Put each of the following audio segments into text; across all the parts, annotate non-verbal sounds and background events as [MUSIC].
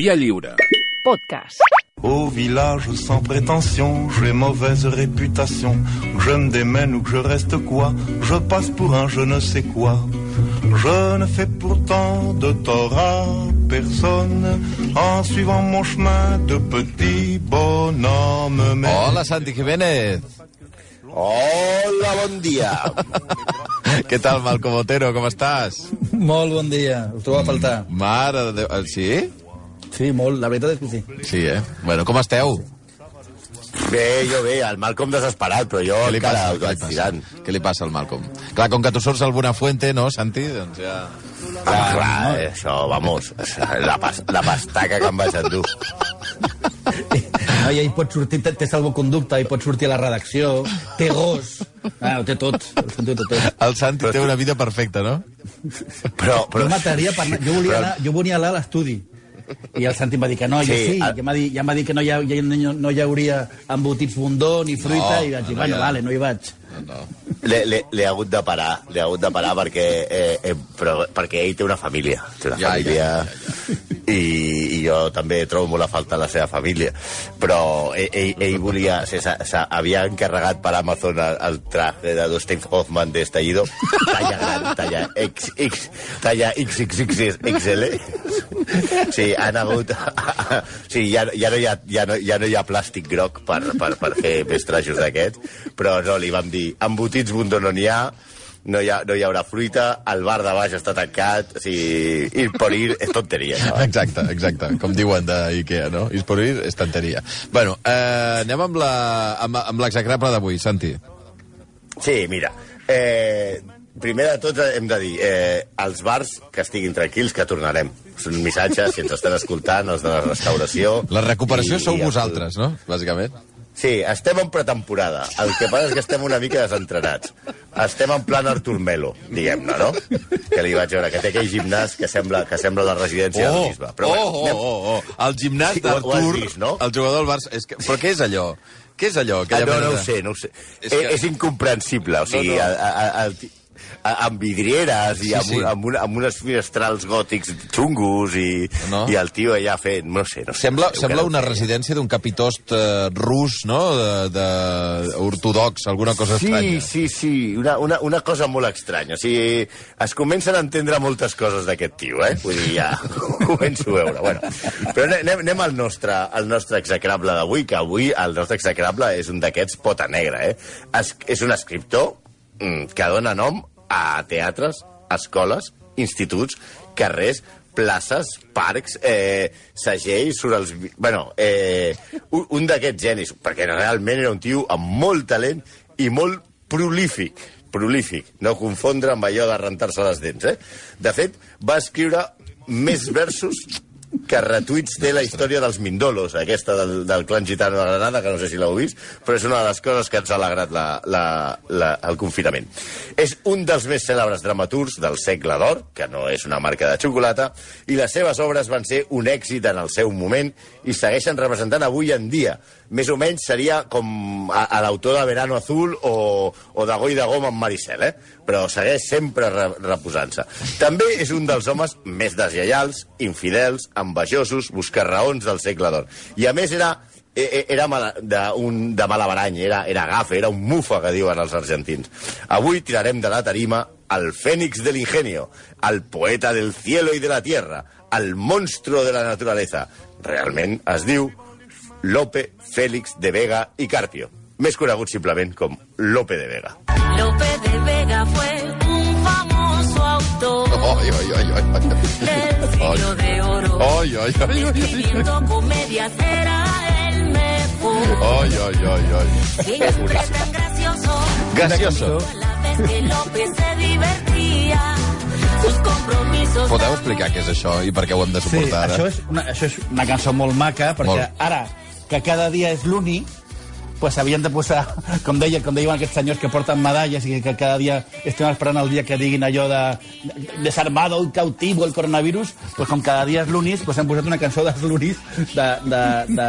Via lliure. Podcast. Au village sans prétention, j'ai mauvaise réputation. Que je me démène ou que je reste quoi, je passe pour un je ne sais quoi. Je ne fais pourtant de tort à personne en suivant mon chemin de petit bonhomme. Mais Hola, Santi Jiménez. Hola, bon dia. [LAUGHS] Què tal, Malcom Otero, com estàs? Molt bon dia. Us trobo a faltar. Mare de Déu... eh, Sí? Sí, molt. La veritat és que sí. Sí, eh? Bueno, com esteu? Bé, jo bé, el Malcolm desesperat, però jo Què li encara passa? ho Què li vaig passa? tirant. Què li passa al Malcolm? Clar, com que tu surts al Buenafuente, no, Santi? Doncs ja... Ah, clar, eh, això, vamos, la, pas, la pastaca que em vaig endur. No, i ell pot sortir, té, té salvoconducte, ell pot sortir a la redacció, té gos, ah, ho té tot, el Santi ho té tot. El Santi té una vida perfecta, no? Però, però, Jo mataria per anar, jo volia Però- anar, jo volia anar a l'estudi. I el Santi em va dir que no, jo Sí, sí, a- ja em va dir, ja em va dir que no hi, ha, ja no, hi hauria embotits bondó ni fruita, No, i vaig dir, no, bueno, vale, no hi vaig. No, no. l'he- hagut de parar, l'he hagut de parar perquè, eh, eh, però, perquè ell té una família. Té una Ja, ja, família... ja, I, I jo també trobo molt a falta la seva família. Però ell, ell, ell volia... o sigui, s'ha- s'ha- havia encarregat per Amazon el, el traje de Dustin Hoffman de Estallido, talla gran, talla XX, talla XXXXL. Sí, han hagut... Sí, ja, ja, no hi ha, ja, no, ja no hi ha plàstic groc per, per, per fer més trajos d'aquests, però no, li vam dir, embotits bundó no n'hi ha, no hi, ha, no hi haurà fruita, el bar de baix està tancat, o sigui, ir per ir és tonteria. [LAUGHS] No? Exacte, exacte, com diuen d'Ikea, no? És per ir, estanteria. Bueno, eh, anem amb la- amb, amb d'avui, Santi. Sí, mira, eh, primer de tot hem de dir, eh, als bars que estiguin tranquils, que tornarem. És un missatge, si ens estan escoltant, els de la restauració... La recuperació i- sou i els- vosaltres, no? Bàsicament. Sí, estem en pretemporada. El que passa és que estem una mica desentrenats. Estem en plan Artur Melo, diguem-ne, no? Que li vaig veure, que té aquell gimnàs que sembla, que sembla la residència Oh, del bisbe. Però, oh, bueno, oh, anem- oh, oh, el gimnàs Sí, d'Artur, no? el jugador del Barça... És que, però què és allò? Què és allò? Ah, no, no ho sé, no ho sé. És És, que- és incomprensible, o sigui, No, no. A, a, a, amb vidrieres i Sí, amb, sí. amb, un, amb unes finestrals gòtics xungos i, No. i el tio allà fent... No sé, no sé. Sembla, no sé, sembla una residència d'un capitost eh, rus, no? De, de, ortodox, alguna cosa Sí, estranya. sí, sí, una, una, una cosa molt estranya. O sigui, es comencen a entendre moltes coses d'aquest tio, eh? Vull dir, ja [LAUGHS] començo a veure. Bueno, però anem, anem al nostre, al nostre execrable d'avui, que avui el nostre execrable és un d'aquests pota negra, eh? Es, és un escriptor mm, que dona nom a teatres, escoles, instituts, carrers, places, parcs, eh, segells, surt els... Bueno, eh, un, un d'aquests genis, perquè realment era un tio amb molt talent i molt prolífic prolífic, no confondre amb allò de rentar-se les dents, eh? De fet, va escriure més versos que retuits té la història dels Mindolos, aquesta del, del clan gitano de Granada, que no sé si l'heu vist, però és una de les coses que ens ha alegrat la, la, la, el confinament. És un dels més cèlebres dramaturgs del segle d'or, que no és una marca de xocolata, i les seves obres van ser un èxit en el seu moment i segueixen representant avui en dia. Més o menys seria com a, a l'autor de Verano Azul o, o de Goi de Goma amb Maricel, eh? però segueix sempre re, reposant-se. També és un dels homes més deslleials, infidels, envejosos, buscarraons del segle d'or. I a més era e- e- era mala, de, un, de mala barany, era, era gafe, era un mufa, que diuen els argentins. Avui tirarem de la tarima al Fénix del Ingenio, al poeta del cielo y de la tierra, al monstruo de la naturaleza. Realment es diu Lope Félix de Vega y Carpio, més conegut simplement com Lope de Vega. Lope de Vega fue un famoso autor Oi, oi, oi, oi. del siglo de oro. Oi, oi, oi, oi, oi. Escribiendo comedias era el mejor. Oi, oi, oi, oi. Siempre tan gracioso. Gracioso. La vez que López se divertía. Sus compromisos. Podeu explicar què és això i per què ho hem de Sí, suportar ara? això és, una, això és una cançó molt maca, perquè Molt. ara, que cada dia és l'uni, pues havien de posar, com deia, com deien aquests senyors que porten medalles i que cada dia estem esperant el dia que diguin allò de desarmado y cautivo el coronavirus, pues com cada dia és lunis, pues hem posat una cançó dels lunis de, de, de,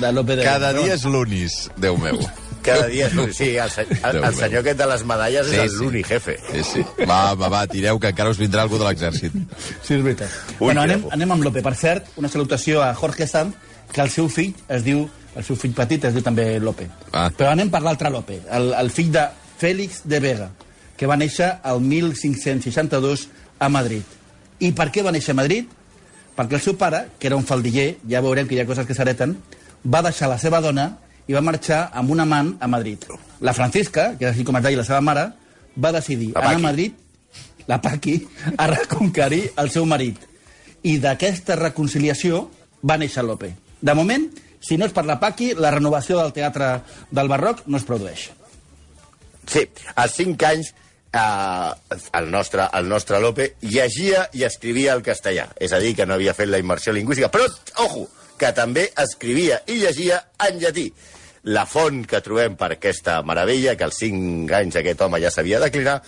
de Lope de Cada dia és l'unis, Déu meu. Cada dia... Sí, el, se- el, el meu. senyor aquest de les medalles Sí, és el sí. l'únic jefe. Sí, sí. Va, va, va, tireu, que encara us vindrà algú de l'exèrcit. Sí, és veritat. Ui, bueno, anem, anem amb Lope. Per cert, una salutació a Jorge Sanz, que el seu fill es diu, el seu fill petit es diu també Lope. Ah. Però anem per l'altre Lope, el, el fill de Fèlix de Vega, que va néixer el 1562 a Madrid. I per què va néixer a Madrid? Perquè el seu pare, que era un faldiller, ja veurem que hi ha coses que s'hereten, va deixar la seva dona i va marxar amb un amant a Madrid. La Francisca, que és així com es deia la seva mare, va decidir anar a Madrid, la Paqui, a reconquerir el seu marit. I d'aquesta reconciliació va néixer Lope. De moment, si no és per la Paqui, la renovació del teatre del barroc no es produeix. Sí, als 5 anys eh, el, nostre, el nostre Lope llegia i escrivia el castellà. És a dir, que no havia fet la immersió lingüística. Però, ojo, que també escrivia i llegia en llatí. La font que trobem per aquesta meravella, que als 5 anys aquest home ja sabia declinar,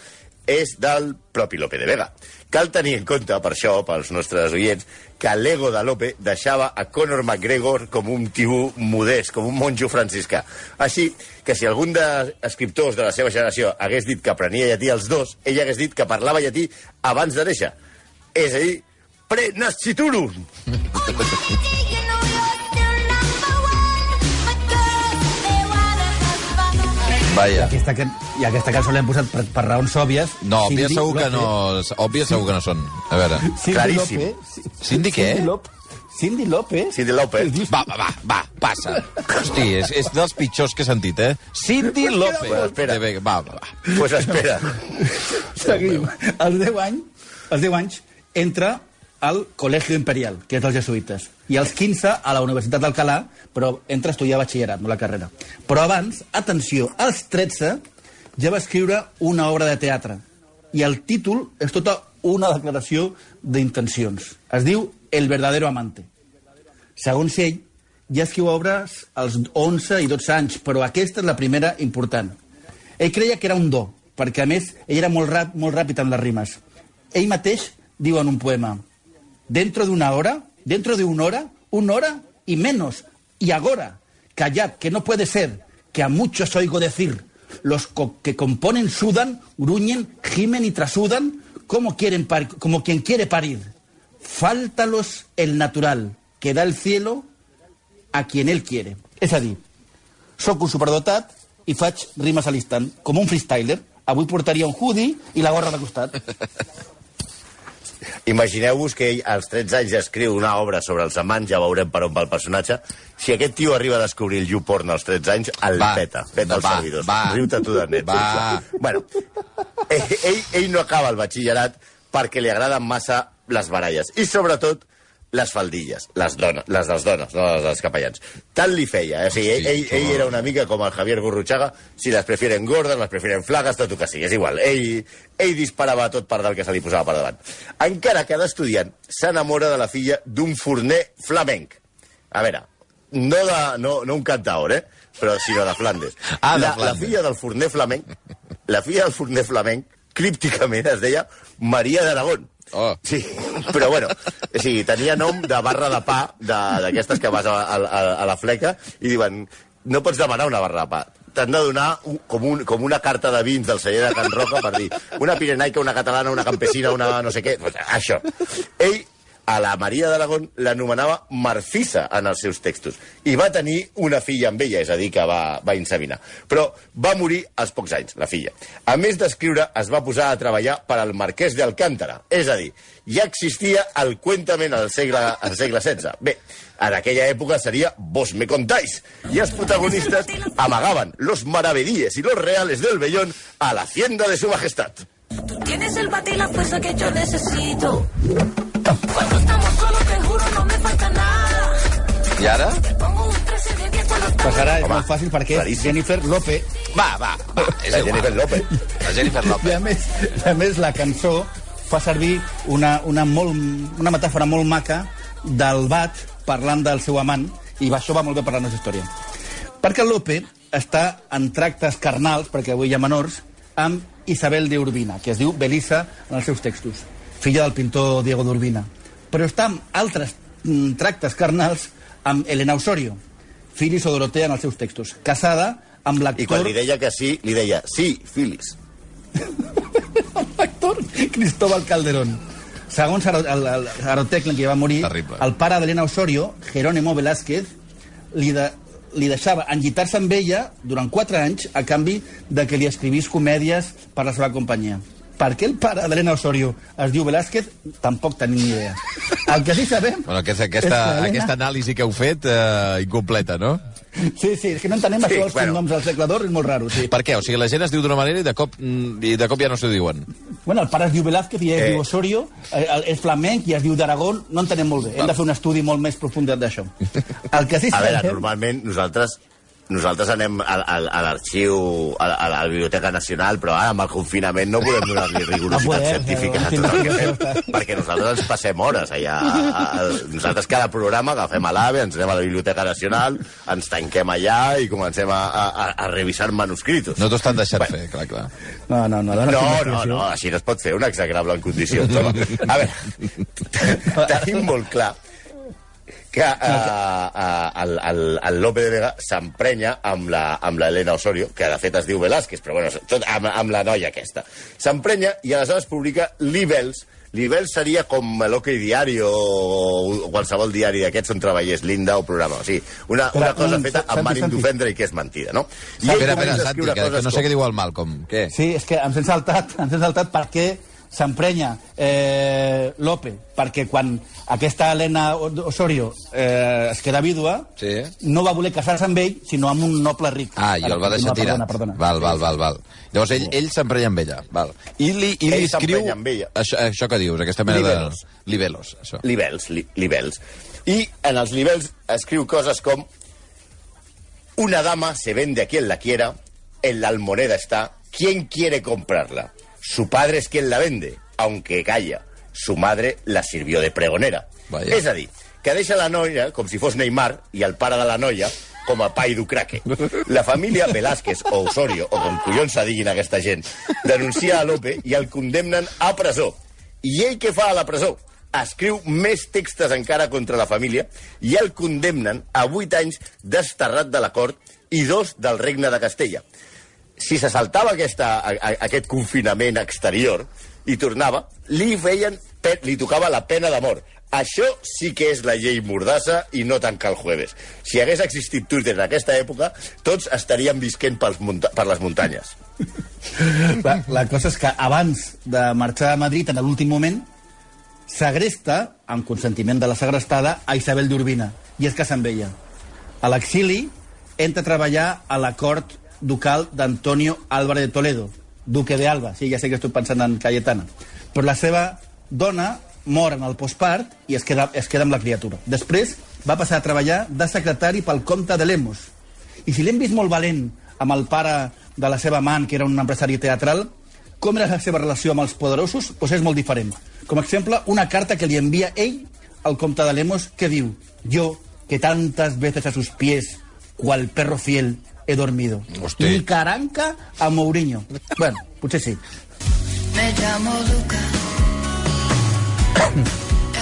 és del propi Lope de Vega. Cal tenir en compte, per això, pels nostres oients, que l'ego de Lope deixava a Conor McGregor com un tio modest, com un monjo franciscà. Així que si algun dels escriptors de la seva generació hagués dit que aprenia llatí als dos, ell hagués dit que parlava llatí abans de néixer. És a dir, pre-nasciturum. I Vaja. aquesta, i aquesta cançó l'hem posat per, per raons òbvies. No, òbvies Cindy segur que no... Òbvies segur que no són. A veure... Cindy Claríssim. Lope, Ci- Cindy què? Cindy Lope. Cindy Lope. Cindy diu- Va, va, va, va, passa. Hosti, és, és dels pitjors que he sentit, eh? Cindy López. Bueno, espera. Va, va, va. Pues espera. [LAUGHS] Seguim. Als 10 anys, als 10 anys entra al Col·legio Imperial, que és dels jesuïtes, i als 15 a la Universitat d'Alcalà, però entra a estudiar batxillerat, no la carrera. Però abans, atenció, als 13 ja va escriure una obra de teatre, i el títol és tota una declaració d'intencions. Es diu El verdadero amante. Segons ell, ja escriu obres als 11 i 12 anys, però aquesta és la primera important. Ell creia que era un do, perquè a més ell era molt, rap, molt ràpid en les rimes. Ell mateix diu en un poema Dentro de una hora, dentro de una hora, una hora y menos, y agora, callad, que no puede ser, que a muchos oigo decir, los que componen sudan, gruñen, gimen y trasudan, como, quieren como quien quiere parir. Fáltalos el natural, que da el cielo a quien él quiere. És a dir, sóc un superdotat i faig rimes a l'instant, un freestyler. Avui portaria un hoodie i la gorra de costat. [LAUGHS] Imagineu-vos que ell als 13 anys escriu una obra sobre els amants, ja veurem per on va el personatge. Si aquest tio arriba a descobrir el YouPorn als 13 anys, el Va. peta. Peta els Va, servidors. va. Riu-te tu de net. Va. Bueno, ell, ell, ell no acaba el batxillerat perquè li agraden massa les baralles. I sobretot les faldilles, les, dones, les dels dones, no les dels capellans. Tant li feia. Eh? O sigui, ell, ell, ell era una mica com el Javier Gurruchaga, si les prefieren gordes, les prefieren flaques, tot el que sigui, és igual. Ell, ell disparava tot per del que se li posava per davant. Encara que d'estudiant s'enamora de la filla d'un forner flamenc. A veure, no, de, no, no un cantaor, eh? però sinó de Flandes. Ah, de la, la Flandes. filla del forner flamenc, la filla del forner flamenc, crípticament es deia Maria d'Aragón. Oh. Sí, [LAUGHS] però bueno, o sigui, tenia nom de barra de pa, d'aquestes que vas a, a, a la fleca, i diuen, no pots demanar una barra de pa, t'han de donar com, un, com una carta de vins del celler de Can Roca per dir una pirenaica, una catalana, una campesina, una no sé què, això. Ell a la Maria d'Aragón l'anomenava Marfisa en els seus textos. I va tenir una filla amb ella, és a dir, que va, va inseminar. Però va morir als pocs anys, la filla. A més d'escriure, es va posar a treballar per al marquès de Alcántara. És a dir, ja existia el cuentament al segle, al segle XVI. Bé, en aquella època seria Vos me contáis. I els protagonistes amagaven los maravedíes y los reales del vellón a la hacienda de su majestad. Tú tienes el bate y la fuerza que yo necesito. Cuando estamos solos, te juro, no me falta nada. I ara? Te pongo un 13 de 10 cuando estamos Pues ara és Home, molt fàcil perquè és claríssim. Jennifer Lope Va, va, va. [LAUGHS] És La igual. Jennifer López. [LAUGHS] La Jennifer i a López. més, a més la cançó fa servir una, una, molt, una metàfora molt maca del bat parlant del seu amant i això va molt bé per la nostra història. Perquè Lope està en tractes carnals, perquè avui hi ha menors, amb Isabel de Urbina, que es diu Belisa en els seus textos, filla del pintor Diego d'Urbina. Però està amb altres mm, tractes carnals amb Elena Osorio, Filis o Dorotea en els seus textos, casada amb I quan l'actor li deia que sí, li deia, sí, Phyllis. [LAUGHS] l'actor Cristóbal Calderón. Segons Aroteclen, que ja va morir, Terrible. el pare d'Elena Osorio, Jerónimo Velázquez, li, de, li deixava enllitar-se amb ella durant 4 anys a canvi de que li escrivís comèdies per la seva companyia. Per què el pare d'Elena Osorio es diu Velázquez? Tampoc tenim ni idea. El que sí sabem... Bueno, aquesta, és aquesta, que aquesta anàlisi que heu fet, eh, incompleta, no? Sí, sí, és que no entenem Sí, això dels bueno. cognoms al segle d'or, és molt raro, sí. Per què? O sigui, la gent es diu d'una manera i de cop, mm, i de cop ja no s'ho diuen. Bueno, el pare es diu Velázquez i ella es Eh. diu Osorio, eh, el- és flamenc i es diu d'Aragón, no entenem molt bé. Hem de fer un estudi molt més profundat d'això. El que sí A veure, normalment nosaltres nosaltres anem a, a, a l'arxiu, a, a la Biblioteca Nacional, però ara amb el confinament no podem donar-li [LAUGHS] rigorositat No podem, científica eh, a tot el que investigació fem, està. perquè nosaltres ens passem hores allà. A, a, nosaltres cada programa agafem a l'AVE, ens anem a la Biblioteca Nacional, ens tanquem allà i comencem a, a, a revisar manuscritos. No t'ho estan deixant Bueno. fer, clar, clar. No, no, no. No, no, no, així no es pot fer un execrable en condicions, home. A veure, [LAUGHS] tenim molt clar que uh, uh, el, el, el Lope de Vega s'emprenya amb la, amb la Elena Osorio, que de fet es diu Velázquez, però bueno, tot amb, amb la noia aquesta. S'emprenya i aleshores publica Libels, Libels seria com l'Ok Diario o qualsevol diari d'aquests on treballés Linda o programa. O sigui, una, una cosa un- feta amb ànim d'ofendre i que és mentida, no? I Espera, espera, Santi, que, que no sé com- què diu el Malcolm. Què? Sí, és que ens hem saltat, [LAUGHS] ens hem saltat perquè s'emprenya eh, Lope, perquè quan aquesta Helena Osorio eh, es queda vídua, Sí. no va voler casar-se amb ell, sinó amb un noble ric. Ah, i el va deixar tirat. Perdona, perdona. Val, val, val, val. Llavors ell, ell s'emprenya amb ella. Val. I li, i li Ell escriu... s'emprenya amb ella. Això, això que dius, aquesta mena Libelos. de... Libelos. Això. Libels, li, libels. I en els libels escriu coses com Una dama se vende a quien la quiera, en la almoneda está, ¿quién quiere comprarla? Su padre es quien la vende, aunque calla. Su madre la sirvió de pregonera. Vaya. És a dir, que deixa la noia com si fos Neymar i el pare de la noia com a pai d'Ucraque. La família Velázquez o Osorio, o com collons se diguin aquesta gent, denuncia a Lope i el condemnen a presó. I ell què fa a la presó? Escriu més textos encara contra la família i el condemnen a 8 anys desterrat de la cort i dos del regne de Castella. Si se saltava aquesta, a, a, aquest confinament exterior i tornava, li feien, li tocava la pena de mort. Això sí que és la llei mordassa i no tancar el jueves. Si hagués existit Twitter en aquesta època, tots estaríem visquent pels per les muntanyes. [LAUGHS] La, la cosa és que abans de marxar a Madrid, en l'últim moment, segresta, amb consentiment de la segrestada, a Isabel d'Urbina, i es casa amb ella. A l'exili, entra a treballar a la cort ducal d'Antonio Álvarez de Toledo, duque de Alba, sí, ja sé que estic pensant en Cayetana. Però la seva dona mor en el postpart i es queda, es queda amb la criatura. Després va passar a treballar de secretari pel comte de Lemos, i si l'hem vist molt valent amb el pare de la seva amant, que era un empresari teatral, com era la seva relació amb els poderosos? Doncs és molt diferent. Com a exemple, una carta que li envia ell al comte de Lemos que diu «Yo, que tantas veces a sus pies, cual perro fiel, he dormido». Hosti. Ni caranca a Mourinho. Bueno, potser sí. Me llamo Luca.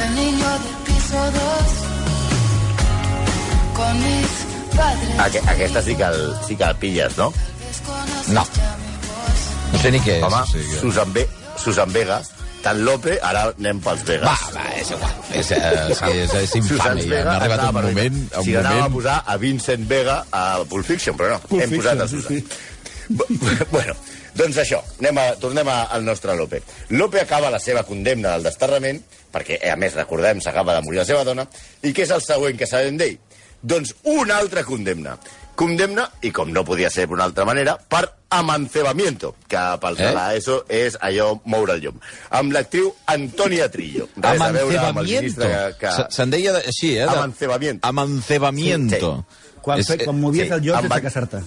El niño del piso 2. Con mis padres. Aqu aquesta sí que, el, sí que el pilles, no? No. No sé ni què és. Home, sigui que- Susan, Ve Susan Vega, tant Lope, ara anem pels Vegas. Va, va, és igual. És, eh, sí, [LAUGHS] és, és infame. Ja. N'ha arribat un moment... Un Si anàvem a moment... posar a Vincent Vega a Pulp Fiction, però no, Pulp hem posat a Fiction, Susan. sí, Bu- [LAUGHS] bueno, doncs això, anem a, tornem a, al nostre Lope. Lope acaba la seva condemna del desterrament, perquè, eh, a més, recordem, s'acaba de morir la seva dona, i què és el següent que sabem d'ell? Doncs una altra condemna. Condemna, i com no podia ser d'una altra manera, per amancebamiento, que pel Eh? eh? l'ESO és allò moure el llom. Amb l'actriu Antònia Trillo. Res a veure amb el ministre Amancebamiento. que... Se- Se'n deia de- així, eh? de- Amancebamiento. Amancebamiento. Quan, És- fe, quan movies sí, el lloc amb sense el- casar-te.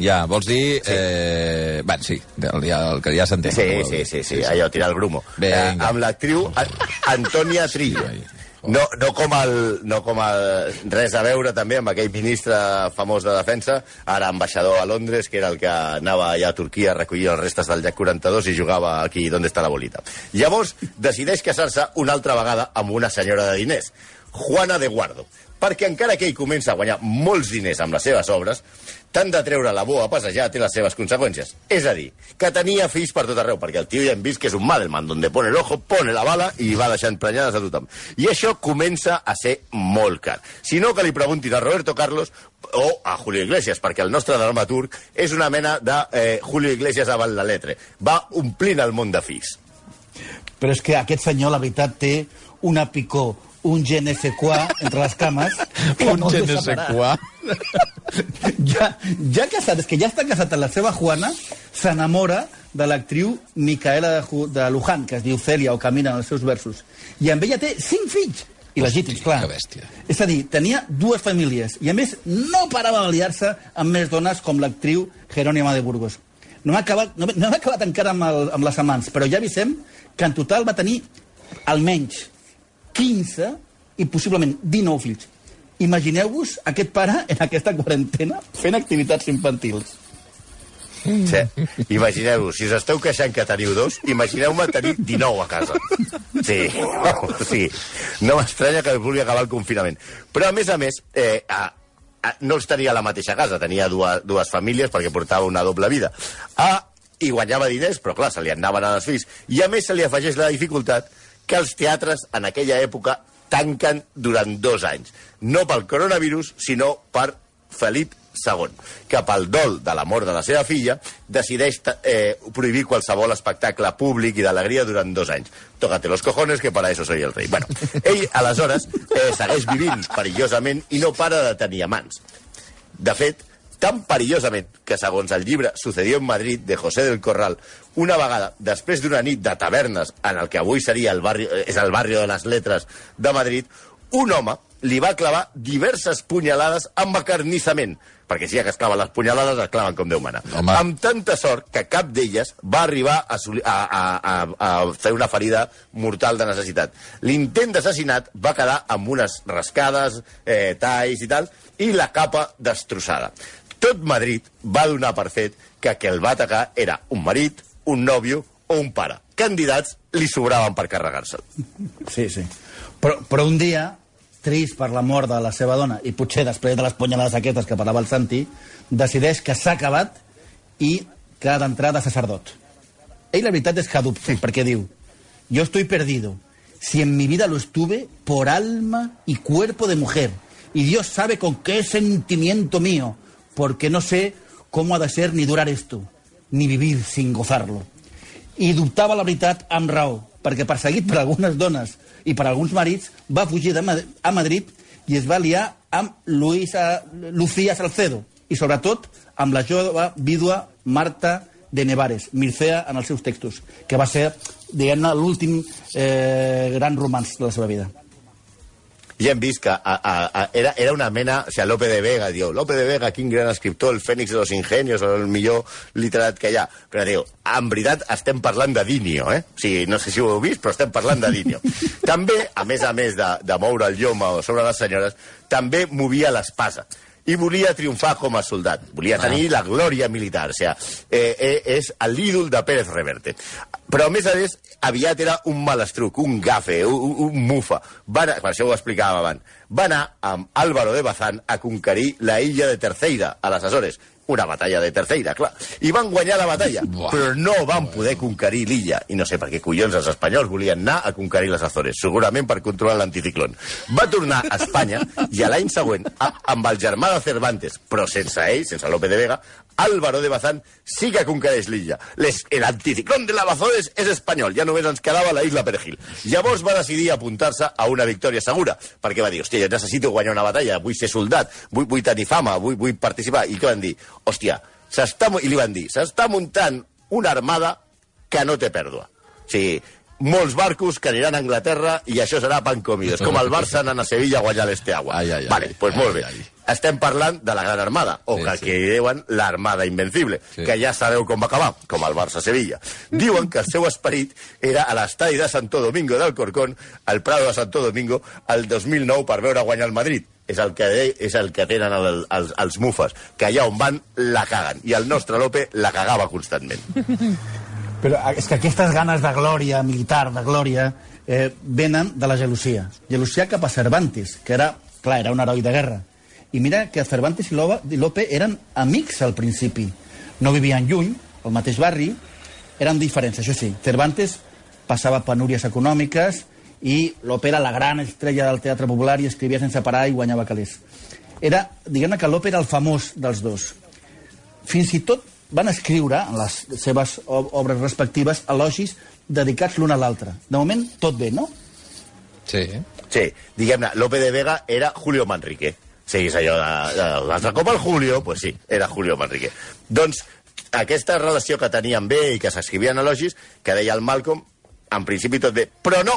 Ja, vols dir... Eh... Bé, sí, ja, el que ja s'entén. Sí, el que sí, sí, sí, allò, tirar el grumo. Eh, amb l'actriu A- Antònia Trillo. Sí, No, no, com el, no com el... Res a veure també amb aquell ministre famós de defensa, ara ambaixador a Londres, que era el que anava allà a Turquia a recollir els restes del llac 42 i jugava aquí d'on està la bolita. Llavors, decideix casar-se una altra vegada amb una senyora de diners, Juana de Guardo. perquè encara que ell comença a guanyar molts diners amb les seves obres, tant de treure la boa a passejar té les seves conseqüències. És a dir, que tenia fills per tot arreu, perquè el tio ja hem vist que és un Madelman, donde pone el ojo, pone la bala i va deixant prenyades a tothom. I això comença a ser molt car. Si no, que li preguntin a Roberto Carlos o a Julio Iglesias, perquè el nostre dramaturg és una mena de eh, Julio Iglesias a la letre. Va omplint el món de fills. Però és que aquest senyor, la veritat, té una picor, un je ne sais quoi entre les cames... Un no [LAUGHS] ja, ja casat, és que ja està casat amb la seva Juana, s'enamora de l'actriu Micaela de, de Luján, que es diu Celia o Camina en els seus versos. I amb ella té cinc fills. I legítims, clar. que bèstia. És a dir, tenia dues famílies i, a més, no parava de liar-se amb més dones com l'actriu Jerónima de Burgos. No hem acabat, no, no acabat encara amb, el, amb les amants, però ja avisem que en total va tenir almenys 15 i possiblement 19 fills. Imagineu-vos aquest pare en aquesta quarantena fent activitats infantils. Sí. Imagineu-vos, si us esteu queixant que teniu dos, imagineu-me tenir 19 a casa. Sí, [LAUGHS] sí. No m'estranya que vulgui acabar el confinament. Però, a més a més, eh, a, a, no els tenia a la mateixa casa, tenia dues, dues famílies perquè portava una doble vida. Ah, I guanyava diners, però clar, se li anaven als fills. I a més se li afegeix la dificultat que els teatres en aquella època tanquen durant dos anys. No pel coronavirus, sinó per Felip II, que pel dol de la mort de la seva filla decideix eh, prohibir qualsevol espectacle públic i d'alegria durant dos anys. Tócate los cojones, que para eso soy el rei. Bueno, ell, aleshores, eh, segueix vivint perillosament i no para de tenir amants. De fet, tan perillosament que, segons el llibre Sucedió en Madrid, de José del Corral, una vegada, després d'una nit de tavernes en el que avui seria el barri, eh, és el barri de les letres de Madrid, un home li va clavar diverses punyalades amb acarnissament, perquè si ja que es claven les punyalades, es claven com Déu mana. Home. Amb tanta sort que cap d'elles va arribar a, a, a, a fer una ferida mortal de necessitat. L'intent d'assassinat va quedar amb unes rascades, eh, talls i tal, i la capa destrossada. Tot Madrid va donar per fet que que el va atacar era un marit, un nòvio o un pare. Candidats li sobraven per carregar-se'l. Sí, sí. Però, però un dia, trist per la mort de la seva dona, i potser després de les punyalades aquestes que parlava el Santi, decideix que s'ha acabat i que ha d'entrar de sacerdot. Ell la veritat és que dubta, perquè diu yo estoy perdido. Si en mi vida lo estuve por alma y cuerpo de mujer, y Dios sabe con qué sentimiento mío, porque no sé cómo ha de ser ni durar esto, ni vivir sin gozarlo. I dubtava la veritat amb raó, perquè perseguit per algunes dones i per alguns marits, va fugir de Mad a Madrid i es va liar amb Luisa, Lucía Salcedo i, sobretot, amb la jove vídua Marta de Nevares, Mircea en els seus textos, que va ser, diguem-ne, l'últim eh, gran romanç de la seva vida. Ja hem vist que a, a, a, era, era una mena... O sigui, Lope de Vega, diu, Lope de Vega, quin gran escriptor, el fènix de los ingenios, el millor literat que hi ha. Però diu, en veritat estem parlant de Dinio, eh? O sigui, no sé si ho heu vist, però estem parlant de Dinio. també, a més a més de, de moure el lloma sobre les senyores, també movia l'espasa i volia triomfar com a soldat. Volia tenir la glòria militar. O sigui, eh, eh, és l'ídol de Pérez Reverte. Però, a més a més, aviat era un malastruc, un gafe, un, un, mufa. Va anar, per això ho explicàvem abans. Va anar amb Álvaro de Bazán a conquerir la illa de Terceira, a les Açores. Una batalla de Terceira, clar. I van guanyar la batalla, Buah. però no van poder conquerir l'illa. I no sé per què collons els espanyols volien anar a conquerir les Azores. Segurament per controlar l'anticiclón. Va tornar a Espanya i a l'any següent, a, amb el germà de Cervantes, però sense ell, sense Lope de Vega, Álvaro de Bazán sí que conquereix l'illa. L'anticiclón de les Azores és espanyol, ja només ens quedava la isla Perejil. Llavors va decidir apuntar-se a una victòria segura, perquè va dir, hòstia, jo necessito guanyar una batalla, vull ser soldat, vull, vull tenir fama, vull, vull participar. I què van dir? Hòstia, s'està... I li van dir, s'està muntant una armada que no té pèrdua. O sigui, molts barcos que aniran a Anglaterra i això serà pan comido. És com el Barça anant a Sevilla a guanyar l'Esteagua. Vale, pues molt bé. Ai, ai. Estem parlant de la Gran Armada, o Sí, que, sí. que diuen l'Armada Invencible, Sí. que ja sabeu com va acabar, com el Barça-Sevilla. Diuen que el seu esperit era a l'estadi de Santo Domingo del Corcón, al Prado de Santo Domingo, el 2009 per veure guanyar el Madrid. És el que, de- és el que tenen el, els, els mufes, que allà on van la caguen. I el nostre Lope la cagava constantment. [LAUGHS] Però és que aquestes ganes de glòria militar, de glòria, eh, venen de la gelosia. Gelosia cap a Cervantes, que era clar, era un heroi de guerra. I mira que Cervantes i Lope eren amics al principi. No vivien lluny, al mateix barri, eren diferents, això sí. Cervantes passava penúries econòmiques i Lope era la gran estrella del teatre popular i escrivia sense parar i guanyava calés. Era, diguem-ne que Lope era el famós dels dos. Fins i tot van escriure en les seves ob- obres respectives elogis dedicats l'un a l'altre. De moment, tot bé, no? Sí. Sí, diguem-ne, Lope de Vega era Julio Manrique. Sí, és allò de, de l'altre cop el Julio, pues sí, era Julio Manrique. Doncs aquesta relació que tenien bé i que s'escrivien elogis, que deia el Malcolm, en principi tot bé, però no,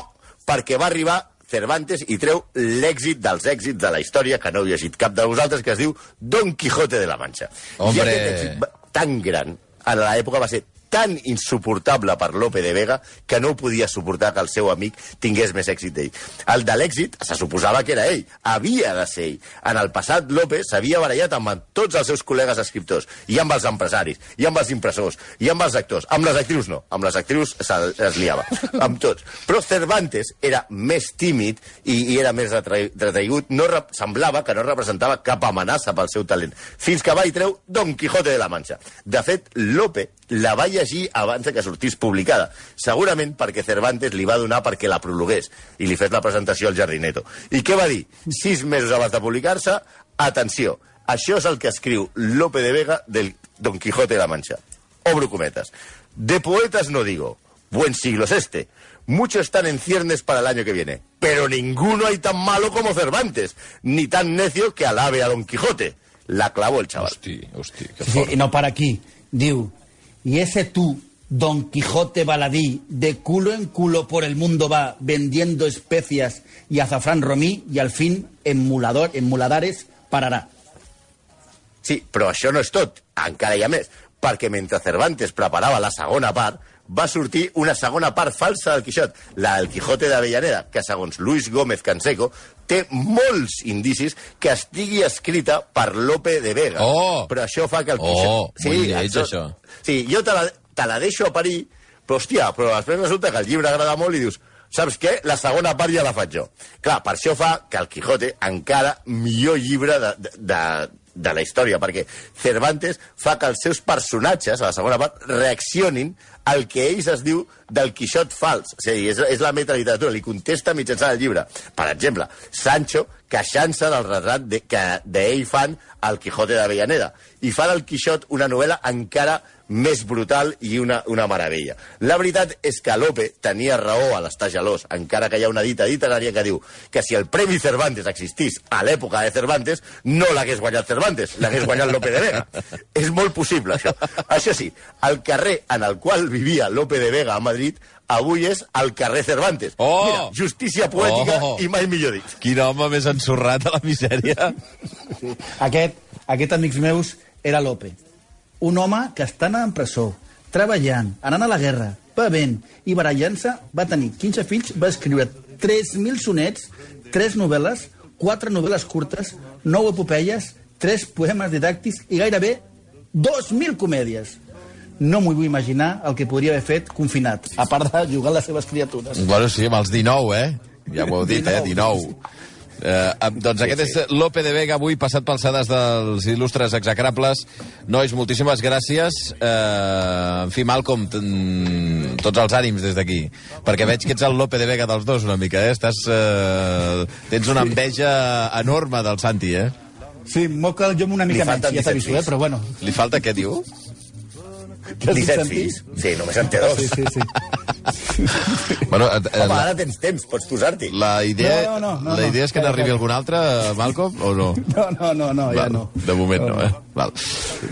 perquè va arribar Cervantes i treu l'èxit dels èxits de la història, que no heu llegit cap de vosaltres, que es diu Don Quijote de la Mancha. Hombre. I aquest èxit tan gran, a l'època va ser tan insuportable per Lope de Vega que no podia suportar que el seu amic tingués més èxit d'ell. El de l'èxit se suposava que era ell, havia de ser ell. En el passat, Lope s'havia barallat amb tots els seus col·legues escriptors, i amb els empresaris, i amb els impressors, i amb els actors. Amb les actrius no, amb les actrius se, es liava, [LAUGHS] amb tots. Però Cervantes era més tímid i, i era més retra- retraigut, no semblava que no representava cap amenaça pel seu talent, fins que va i treu Don Quijote de la Mancha. De fet, Lope la va llegir abans que sortís publicada, segurament perquè Cervantes li va donar perquè la prologués i li fes la presentació al Jardineto. I què va dir? Sis mesos abans de publicar-se, atenció, això és el que escriu Lope de Vega del Don Quijote de la Mancha. Obro cometas. De poetas no digo, buen siglo es este. Muchos están en ciernes para el año que viene, pero ninguno hay tan malo como Cervantes, ni tan necio que alabe a Don Quijote. La clavó el chaval. Hosti, hosti, que sí, no para aquí. Diu, y ese tú, Don Quijote baladí, de culo en culo por el mundo va, vendiendo especias y azafrán romí, y al fin en, mulador, muladares parará. Sí, però això no és tot. Encara hi ha més. Perquè Cervantes preparava la segona part, va sortir una segona part falsa del Quixot, la del Quijote d'Avellaneda, que segons Luis Gómez Canseco té molts indicis que estigui escrita per Lope de Vega. Oh! Però això fa que el Oh, Quixot... molt lleig, això. Sí, jo te la, te la deixo a parir, però hòstia, però després resulta que el llibre agrada molt i dius saps què? La segona part ja la faig jo. Clar, per això fa que el Quijote encara millor llibre de, de, de, de la història, perquè Cervantes fa que els seus personatges, a la segona part, reaccionin al que ells es diu del Quixot fals. O sigui, és, és la metaliteratura, li contesta mitjançant el llibre. Per exemple, Sancho queixant-se del retrat de, que d'ell fan al Quijote d'Avellaneda i fa del Quixot una novel·la encara més brutal i una, una meravella. La veritat és que Lope tenia raó a l'estar gelós, encara que hi ha una dita literària que diu que si el Premi Cervantes existís a l'època de Cervantes, no l'hagués guanyat Cervantes, l'hagués guanyat Lope de Vega. [LAUGHS] és molt possible, això. Això sí, el carrer en el qual vivia Lope de Vega a Madrid avui és el carrer Cervantes. Oh! Mira, justícia poètica Oh! i mai millor dit. Quin home més ensorrat a la misèria. Aquest, aquest, amics meus, era Lope. Un home que estant en presó, treballant, anant a la guerra, bevent i barallant-se, va tenir 15 fills, va escriure 3.000 sonets, 3 novel·les, 4 novel·les curtes, 9 epopeies, 3 poemes didàctics i gairebé 2.000 comèdies. No m'ho vull imaginar el que podria haver fet confinat, a part de jugar amb les seves criatures. Bueno, sí, amb els 19, eh? Ja ho heu dit, eh? 19. Eh, doncs aquest és Lope de Vega, avui passat pels sedars dels il·lustres execrables. Nois, moltíssimes gràcies. Eh, en fi, Malcolm, mm, tots els ànims des d'aquí. Perquè veig que ets el Lope de Vega dels dos una mica, eh? Estàs, eh, tens una enveja enorme del Santi, eh? Sí, moca jo una mica menys, ja 17 t'aviso, eh? però bueno. Li falta què, diu? Que has dit 17 sentir? fills. Sí, només en té dos. Sí, sí, sí. [LAUGHS] Bueno, eh, eh, Home, la, ara tens temps, pots posar-t'hi. la idea, No, no, no, no, la idea no. és que n'arribi algun altre, Malcolm, o no? [LAUGHS] No, no, no, no, ja Val, no. De moment no, eh? Val.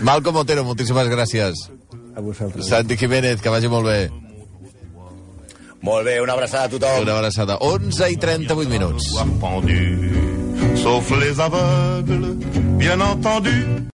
Malcolm Otero, moltíssimes gràcies. A vosaltres. Santi Jiménez, que vagi molt bé. Molt bé, una abraçada a tothom. Una abraçada. 11 i 38 minuts. Sauf les aveugles, bien entendu.